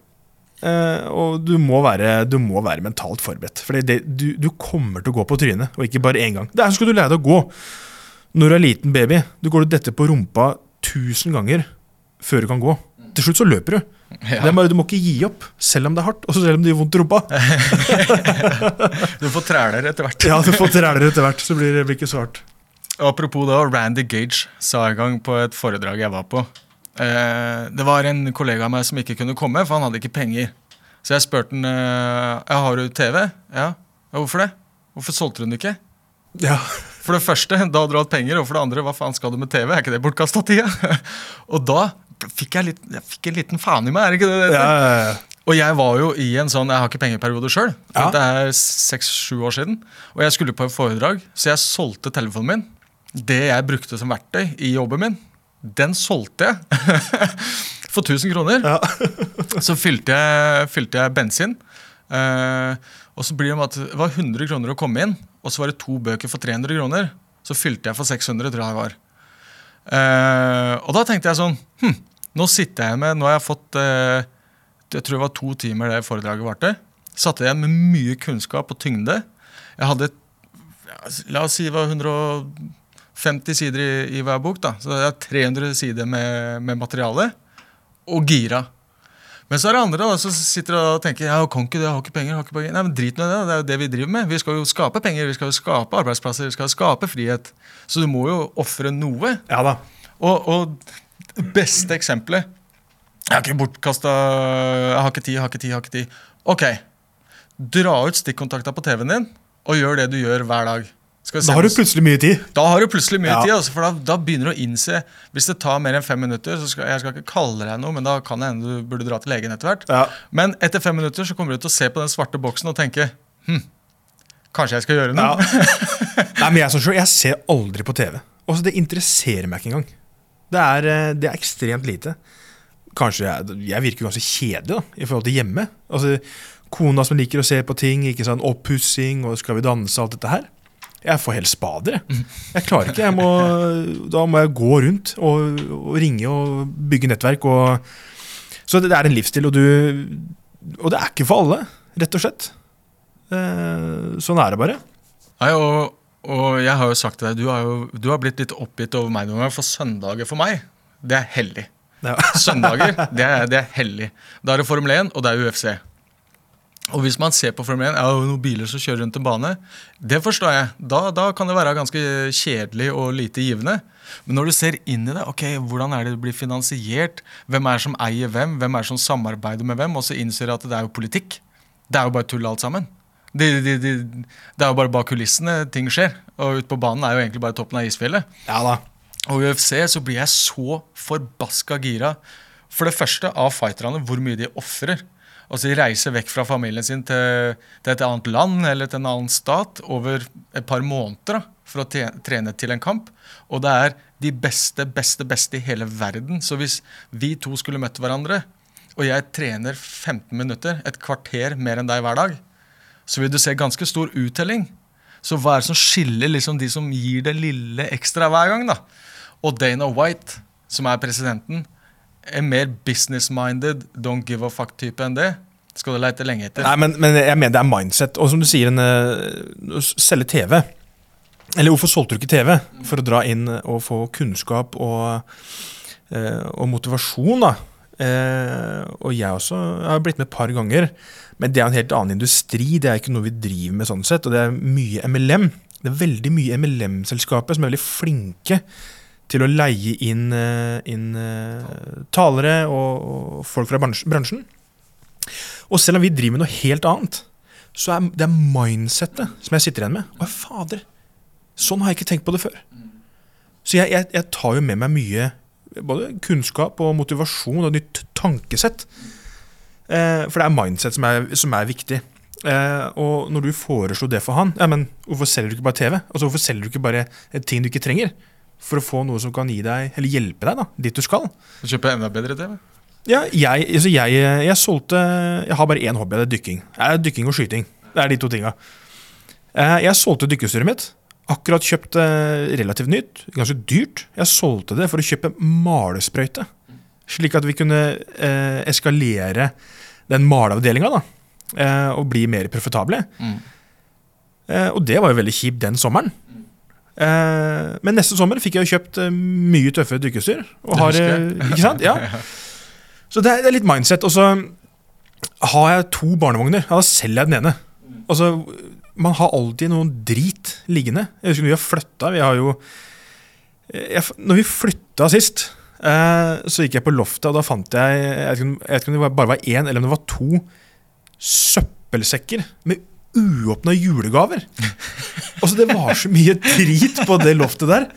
Uh, og du må, være, du må, være, mentalt forberedt. For du, du, kommer til å gå på trynet, og ikke bare én gang. Det er skal du lære deg å gå når du er liten baby. Du går og detter på rumpa tusen ganger før du kan gå. Til slutt så løper du. Ja. Bare, du må ikke gi opp, selv om det er hardt, og selv om det gjør vondt i rumpa. du får træler etter hvert. ja, du får træler etter hvert, så blir det blir ikke så hardt. Apropos da, Randy Gage sa en gang på et foredrag jeg var på Det var en kollega av meg som ikke kunne komme, for han hadde ikke penger. Så jeg spurte han eh, har du TV. Ja. ja. Hvorfor det? Hvorfor solgte hun det ikke? Ja. For det første, da hadde du hatt penger, og for det andre, hva faen skal du med TV? Er ikke det bortkasta tida? og da fikk jeg, litt, jeg fikk en liten faen i meg, er det ikke det? Ja, ja, ja. Og jeg var jo i en sånn Jeg har ikke pengeperiode sjøl. Ja. Det er seks-sju år siden. Og jeg skulle på et foredrag, så jeg solgte telefonen min. Det jeg brukte som verktøy i jobben min, den solgte jeg. For 1000 kroner. Ja. så fylte jeg, fylte jeg bensin. Uh, og så blir det at det var 100 kroner å komme inn, og så var det to bøker for 300 kroner. Så fylte jeg for 600, tror jeg det var. Uh, og da tenkte jeg sånn hm, Nå sitter jeg med Nå har jeg fått uh, Jeg tror det var to timer det foredraget varte. Satte igjen med mye kunnskap og tyngde. Jeg hadde La oss si det var 150 sider i, i, hver bok. da Så det er 300 sider med, med materiale. Og gira. Men så er det andre da, som sitter og tenker ja, kan ikke det, jeg har ikke penger. jeg har ikke penger. Nei, men Drit nå i det. Det er jo det vi driver med. Vi skal jo skape penger, vi skal jo skape arbeidsplasser, vi skal skape frihet. Så du må jo ofre noe. Ja da. Og, og beste eksempelet Jeg har ikke bortkasta Jeg har ikke tid, jeg har ikke tid. jeg har ikke tid. Ok, dra ut stikkontakta på TV-en din og gjør det du gjør hver dag. Da har du plutselig mye tid. Da har du plutselig mye ja. tid, altså, for da, da, begynner du å innse Hvis det tar mer enn fem minutter, så skal jeg skal ikke kalle deg noe, men da kan det hende du burde dra til legen etter hvert. Ja. Men etter fem minutter så kommer du til å se på den svarte boksen og tenke hm, kanskje jeg skal gjøre noe. Ja. Nei, men jeg, selv, jeg ser aldri på TV. Også det interesserer meg ikke engang. Det er, eh, det er ekstremt lite. Kanskje jeg, jeg virker ganske kjedelig da, i forhold til hjemme. Altså, Kona som liker å se på ting, ikke sånn oppussing og Skal vi danse og alt dette her. Jeg får helt spader, jeg. Jeg klarer ikke. Jeg må, da må jeg gå rundt og, og ringe og bygge nettverk. Og, så det, det er en livsstil, og, du, og det er ikke for alle, rett og slett. Eh, sånn er det bare. Nei, og, og jeg har jo sagt til deg, du har, jo, du har blitt litt oppgitt over meg noen ganger, for søndager for meg, det er hellig. Ja. Søndager, det er, det er hellig. Da er det Formel 1, og det er UFC. Og hvis man ser på Formel 1, er det noen biler som kjører rundt en bane. Det forstår jeg. Da, da, kan det være ganske kjedelig og lite givende. Men når du ser inn i det, ok, hvordan er det det blir finansiert? Hvem er det som eier hvem? Hvem er det som samarbeider med hvem? Og så innser du at det er jo politikk. Det er jo bare tull alt sammen. Det, det, det, det er jo bare bak kulissene ting skjer. Og ute på banen er jo egentlig bare toppen av isfjellet. Ja da. Og i UFC så blir jeg så forbaska gira. For det første av fighterne, hvor mye de ofrer. Altså De reiser vekk fra familien sin til, til, et annet land eller til en annen stat over et par måneder da, for å trene til en kamp. Og det er de beste, beste, beste i hele verden. Så hvis vi to skulle møtt hverandre, og jeg trener 15 minutter, et kvarter mer enn deg hver dag, så vil du se ganske stor uttelling. Så hva er det som skiller liksom de som gir det lille ekstra hver gang? da? Og Dana White, som er presidenten, er mer business-minded, don't give a fuck-type enn det. Skal du leite lenge etter. Nei, men, men, jeg mener det er mindset. Og som du sier, en, uh, selge TV. Eller hvorfor solgte du ikke TV? For å dra inn og få kunnskap og, uh, og motivasjon, da. Uh, og jeg også jeg har blitt med et par ganger. Men det er en helt annen industri. Det er ikke noe vi driver med sånn sett. Og det er mye MLM. Det er veldig mye MLM-selskaper som er veldig flinke til å leie inn, eh, inn uh, talere og, og, folk fra bransjen. Og selv om vi driver med noe helt annet, så er det mindsettet som jeg sitter igjen med. Å, fader! Sånn har jeg ikke tenkt på det før. Så jeg, jeg, jeg tar jo med meg mye både kunnskap og motivasjon og nytt tankesett. Eh, for det er mindset som er, som er viktig. Eh, og når du foreslo det for han, ja, men hvorfor selger du ikke bare TV? Altså, hvorfor selger du ikke bare ting du ikke trenger? For å få noe som kan deg, eller hjelpe deg da, dit du skal. Kjøpe enda bedre TV? Ja, jeg, altså jeg, jeg, solgte Jeg har bare én hobby, det er dykking. Dykking og skyting. Det er de to tinga. Eh, jeg solgte dykkestyret mitt. Akkurat kjøpt eh, relativt nytt. Ganske dyrt. Jeg solgte det for å kjøpe malesprøyte. Slik at vi kunne eh, eskalere den maleavdelinga og bli mer profitable. Mm. Og det var jo veldig kjipt den sommeren. Eh, men neste sommer fikk jeg jo kjøpt eh, mye tøffere dykkeutstyr. ikke sant? Ja. Så det er, litt mindset. Og så har jeg to barnevogner. Ja, da selger jeg den ene. Altså, man har alltid noen drit liggende. Jeg husker når vi har flytta. Vi har jo jeg, Når vi flytta sist, eh, så gikk jeg på loftet, og da fant jeg Jeg vet ikke om det bare var én eller om det var to søppelsekker med uåpna julegaver. Altså, det var så mye drit på det loftet der.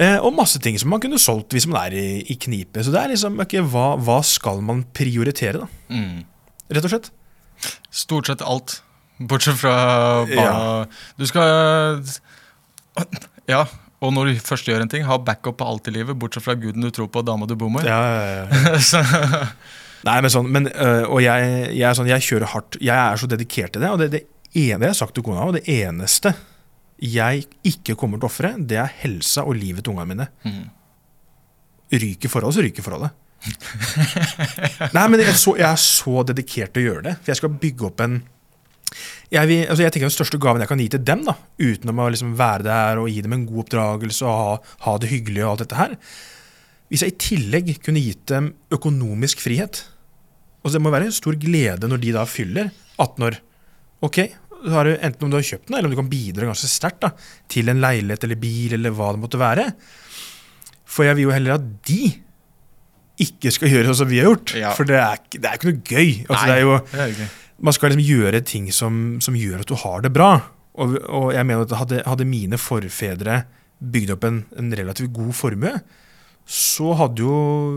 Eh, og masse ting som man kunne solgt hvis man er i, i knipe. Så det er liksom okay, hva, hva, skal man prioritere, da? Mm. Rett og slett. Stort sett alt. Bortsett fra barna. Ja. Du skal Ja. Og når du først gjør en ting, ha backup på alt i livet, bortsett fra guden du tror på og dama du bor med. Ja, ja, ja. Nei, men sånn, men, øh, og jeg, jeg, er sånn, jeg kjører hardt. Jeg er så dedikert til det. Og det, det ene jeg har sagt til kona, og det eneste jeg ikke kommer til å ofre, det er helsa og livet til ungene mine. Mm. Ryker forholdet, så ryker forholdet. Nei, men jeg er, så, jeg er, så, dedikert til å gjøre det. For jeg skal bygge opp en jeg, vil, altså jeg tenker Den største gaven jeg kan gi til dem, da, utenom å liksom være der og gi dem en god oppdragelse og ha, ha det hyggelig, og alt dette her Hvis jeg i tillegg kunne gitt dem økonomisk frihet og Det må være en stor glede når de da fyller 18 år. Ok, har du, enten om du har kjøpt den, eller om du kan bidra ganske sterkt til en leilighet eller bil, eller hva det måtte være. For jeg vil jo heller at de ikke skal gjøre sånn som vi har gjort. Ja. For det er, det er, ikke noe gøy. Altså, Nei, det er jo, er man skal liksom gjøre ting som, som, gjør at du har det bra. Og, og jeg mener at hadde, hadde mine forfedre bygd opp en, en, relativt god formue, så hadde jo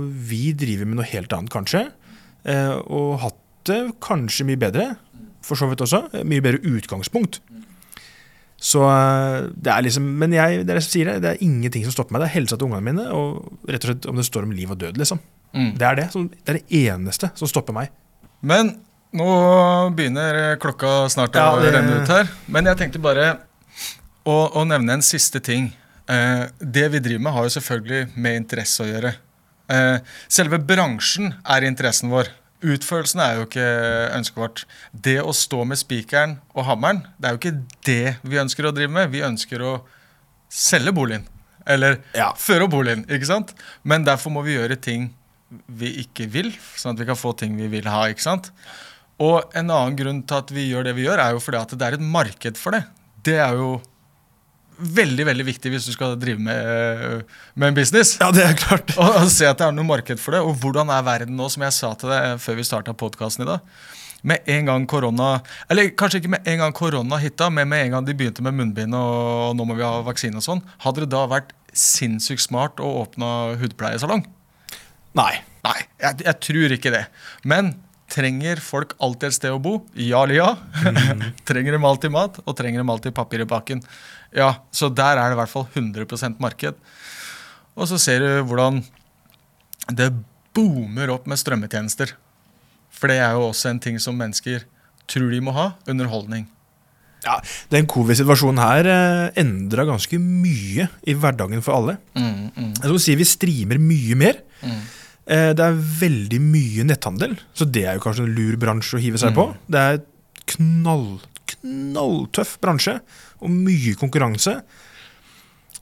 vi drevet med noe helt annet, kanskje. Eh, og hatt det kanskje mye bedre for så vidt også. Mye bedre utgangspunkt. Så eh, det er liksom Men jeg, det er, jeg det, det er ingenting som stopper meg. Det er helsa til ungene mine, og rett og slett om det står om liv og død, liksom. Mm. Det er det. Det er det eneste som stopper meg. Men nå begynner klokka snart å ja, det... renne ut her. Men jeg tenkte bare å, å nevne en siste ting. Eh, det vi driver med, har jo selvfølgelig med interesse å gjøre. Eh, selve bransjen er interessen vår. Utførelsen er jo ikke ønsket vårt. Det å stå med spikeren og hammeren, det er jo ikke det vi ønsker å drive med. Vi ønsker å selge boligen. Eller Ja. føre boligen. ikke sant? Men derfor må vi gjøre ting vi ikke vil, sånn at vi kan få ting vi vil ha. ikke sant? Og en annen grunn til at vi gjør det vi gjør, er jo fordi at det er et marked for det. Det er jo veldig veldig viktig hvis du skal drive med, med en business. Ja, det er klart. Og, og se at det er noe marked for det. Og hvordan er verden nå, som jeg sa til deg før vi starta podkasten i dag. Med en gang korona Eller kanskje ikke med en gang korona hitta, men med en gang de begynte med munnbind og nå må vi ha vaksine og sånn, hadde det da vært sinnssykt smart å åpne hudpleiesalong? Nei. Nei, jeg, jeg tror ikke det. Men trenger folk alltid et sted å bo? Ja eller ja. trenger de alltid mat, og trenger de alltid papir i bakken? Ja, så der er det i hvert fall 100% marked. Og så ser du hvordan det boomer opp med strømmetjenester. For det er jo også en ting som mennesker tror de må ha. Underholdning. Ja, Den covid-situasjonen her eh, endra ganske mye i hverdagen for alle. Mm, mm, Jeg si Vi streamer mye mer. mm. Eh, Det er veldig mye netthandel, så det er jo kanskje en lur bransje å hive seg Mm. på. Det er knall, knalltøff bransje og mye konkurranse.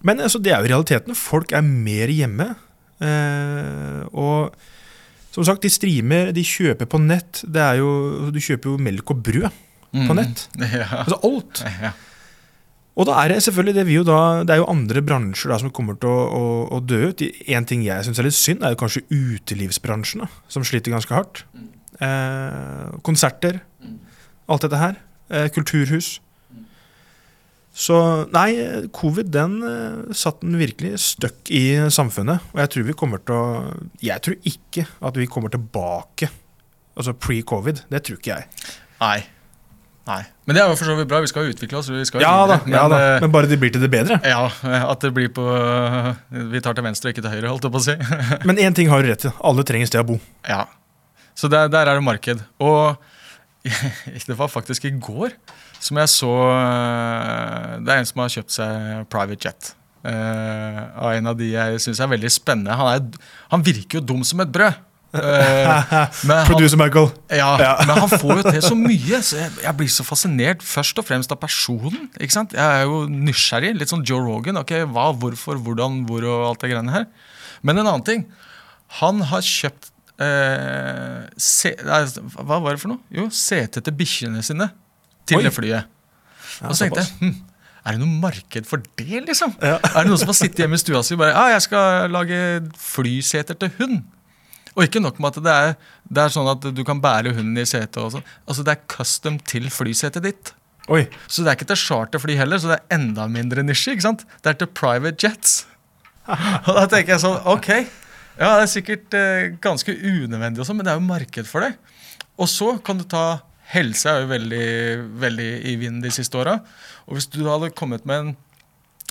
Men altså, det er jo realiteten. Folk er mer hjemme. Eh, og som sagt, de streamer, de kjøper på nett. Det er jo, du kjøper jo melk og brød. mm. På nett? Ja. Altså alt. ja. Og da er det selvfølgelig det vi jo da, det er jo andre bransjer da som kommer til å, å, å dø ut. En ting jeg syns er litt synd, er jo kanskje utelivsbransjen, da, som sliter ganske hardt. Eh, konserter, alt dette her. Eh, kulturhus. Så nei, covid den eh, satt den virkelig støkk i samfunnet. Og jeg tror vi kommer til å Jeg tror ikke at vi kommer tilbake, altså pre-covid. Det tror ikke jeg. Nei. Nei. Men det er jo for så vidt bra. Vi skal jo utvikle oss. Vi skal Ja da, men, ja da, eh, men bare det blir til det bedre. Ja, at det blir på Vi tar til venstre og ikke til høyre, holdt jeg på å si. Men én ting har du rett i. Alle trenger sted å bo. ja. Så der, der er det marked. Og det var faktisk i går som jeg så eh, Det er en som har kjøpt seg private jet. eh, av en av de jeg syns er veldig spennende. Han, er, han virker jo dum som et brød. Eh, men han, Producer Michael. ja, Ja. men han får jo til så mye, så jeg, jeg blir så fascinert først og fremst av personen. ikke sant? Jeg er jo nysgjerrig, litt sånn Joe Rogan. ok, Hva, hvorfor, hvordan, hvor og alt det greiene her. Men en annen ting. Han har kjøpt eh, se, Hva var det for noe? Jo, sete til bikkjene sine til Oi. det flyet. Ja, og så tenkte jeg hm, er det noe marked for det, liksom? Ja. Er det noen som har sittet hjemme i stua si og bare ja, jeg skal lage flyseter til hund? Og ikke nok med at det er, det er sånn at du kan bære hunden i setet. og sånn. Altså Det er custom til flysetet ditt. Oi. Så det er ikke til charterfly heller, så det er enda mindre nisje. ikke sant? Det er til private jets. Og da tenker jeg sånn, ok, ja det er sikkert eh, ganske unødvendig, også, men det er jo marked for det. Og så kan du ta Helse er jo veldig, veldig i vinden de siste åra. Og hvis du hadde kommet med en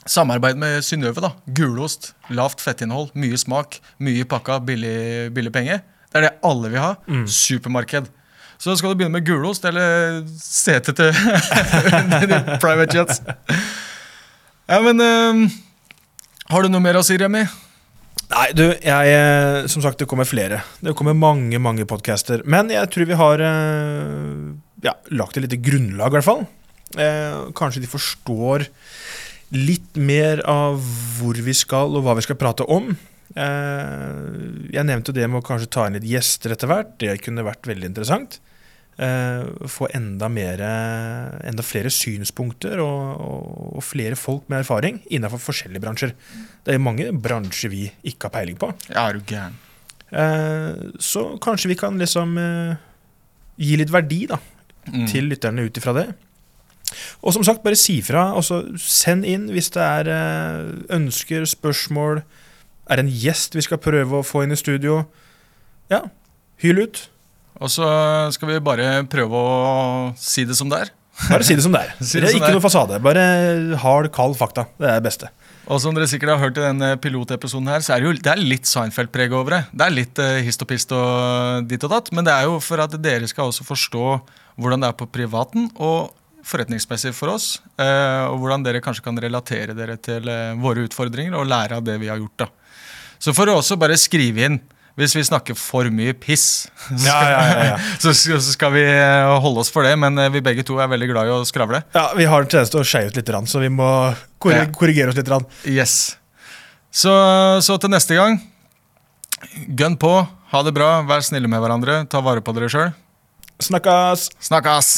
samarbeid med Synnøve, da. Gulost, lavt fettinnhold, mye smak, mye pakka, billig, billig penge. Det er det alle vil ha. Mm. Supermarked. Så skal du begynne med gulost eller sete til private jets. Ja, men um, Har du noe mer å si, Remi? Nei, du, jeg eh, Som sagt, det kommer flere. Det kommer mange, mange podcaster. Men jeg tror vi har eh, ja, lagt et lite grunnlag, i hvert fall. Eh, kanskje de forstår litt mer av hvor vi skal, og hva vi skal prate om. Eh, jeg nevnte det med å kanskje ta inn litt gjester etter hvert. Det kunne vært veldig interessant. Eh, få enda, mer, enda flere synspunkter og, og, og flere folk med erfaring innenfor forskjellige bransjer. Det er mange bransjer vi ikke har peiling på. Ja, er du gæren. Eh, så kanskje vi kan liksom eh, gi litt verdi da, Mm. til lytterne ut ifra det. Og som sagt, bare si fra. Også send inn hvis det er ønsker, spørsmål. Er det en gjest vi skal prøve å få inn i studio? Ja, hyl ut. Og så skal vi bare prøve å si det som det er. Bare si det som det er. Si det det er ikke det noe fasade. Bare hard, kald fakta. Det er det beste. Og som dere sikkert har hørt i denne pilotepisoden her, så er det jo det er litt Seinfeld-preg over det. Det er litt eh, hist og pist og ditt og datt, men det er jo for at dere skal også forstå hvordan det er på privaten, og forretningsmessig for oss. eh, og hvordan dere kanskje kan relatere dere til eh, våre utfordringer og lære av det vi har gjort. da. Så for å også bare skrive inn hvis vi snakker for mye piss. Ja, ja, ja, ja. så, så skal vi eh, holde oss for det, men eh, vi begge to er veldig glad i å skravle. Ja, Vi har en tendens til å skeie ut litt, så vi må korrigere oss litt. Yes. Så, så til neste gang, gønn på, ha det bra, vær snille med hverandre, ta vare på dere sjøl. Snakkes! Snakkes!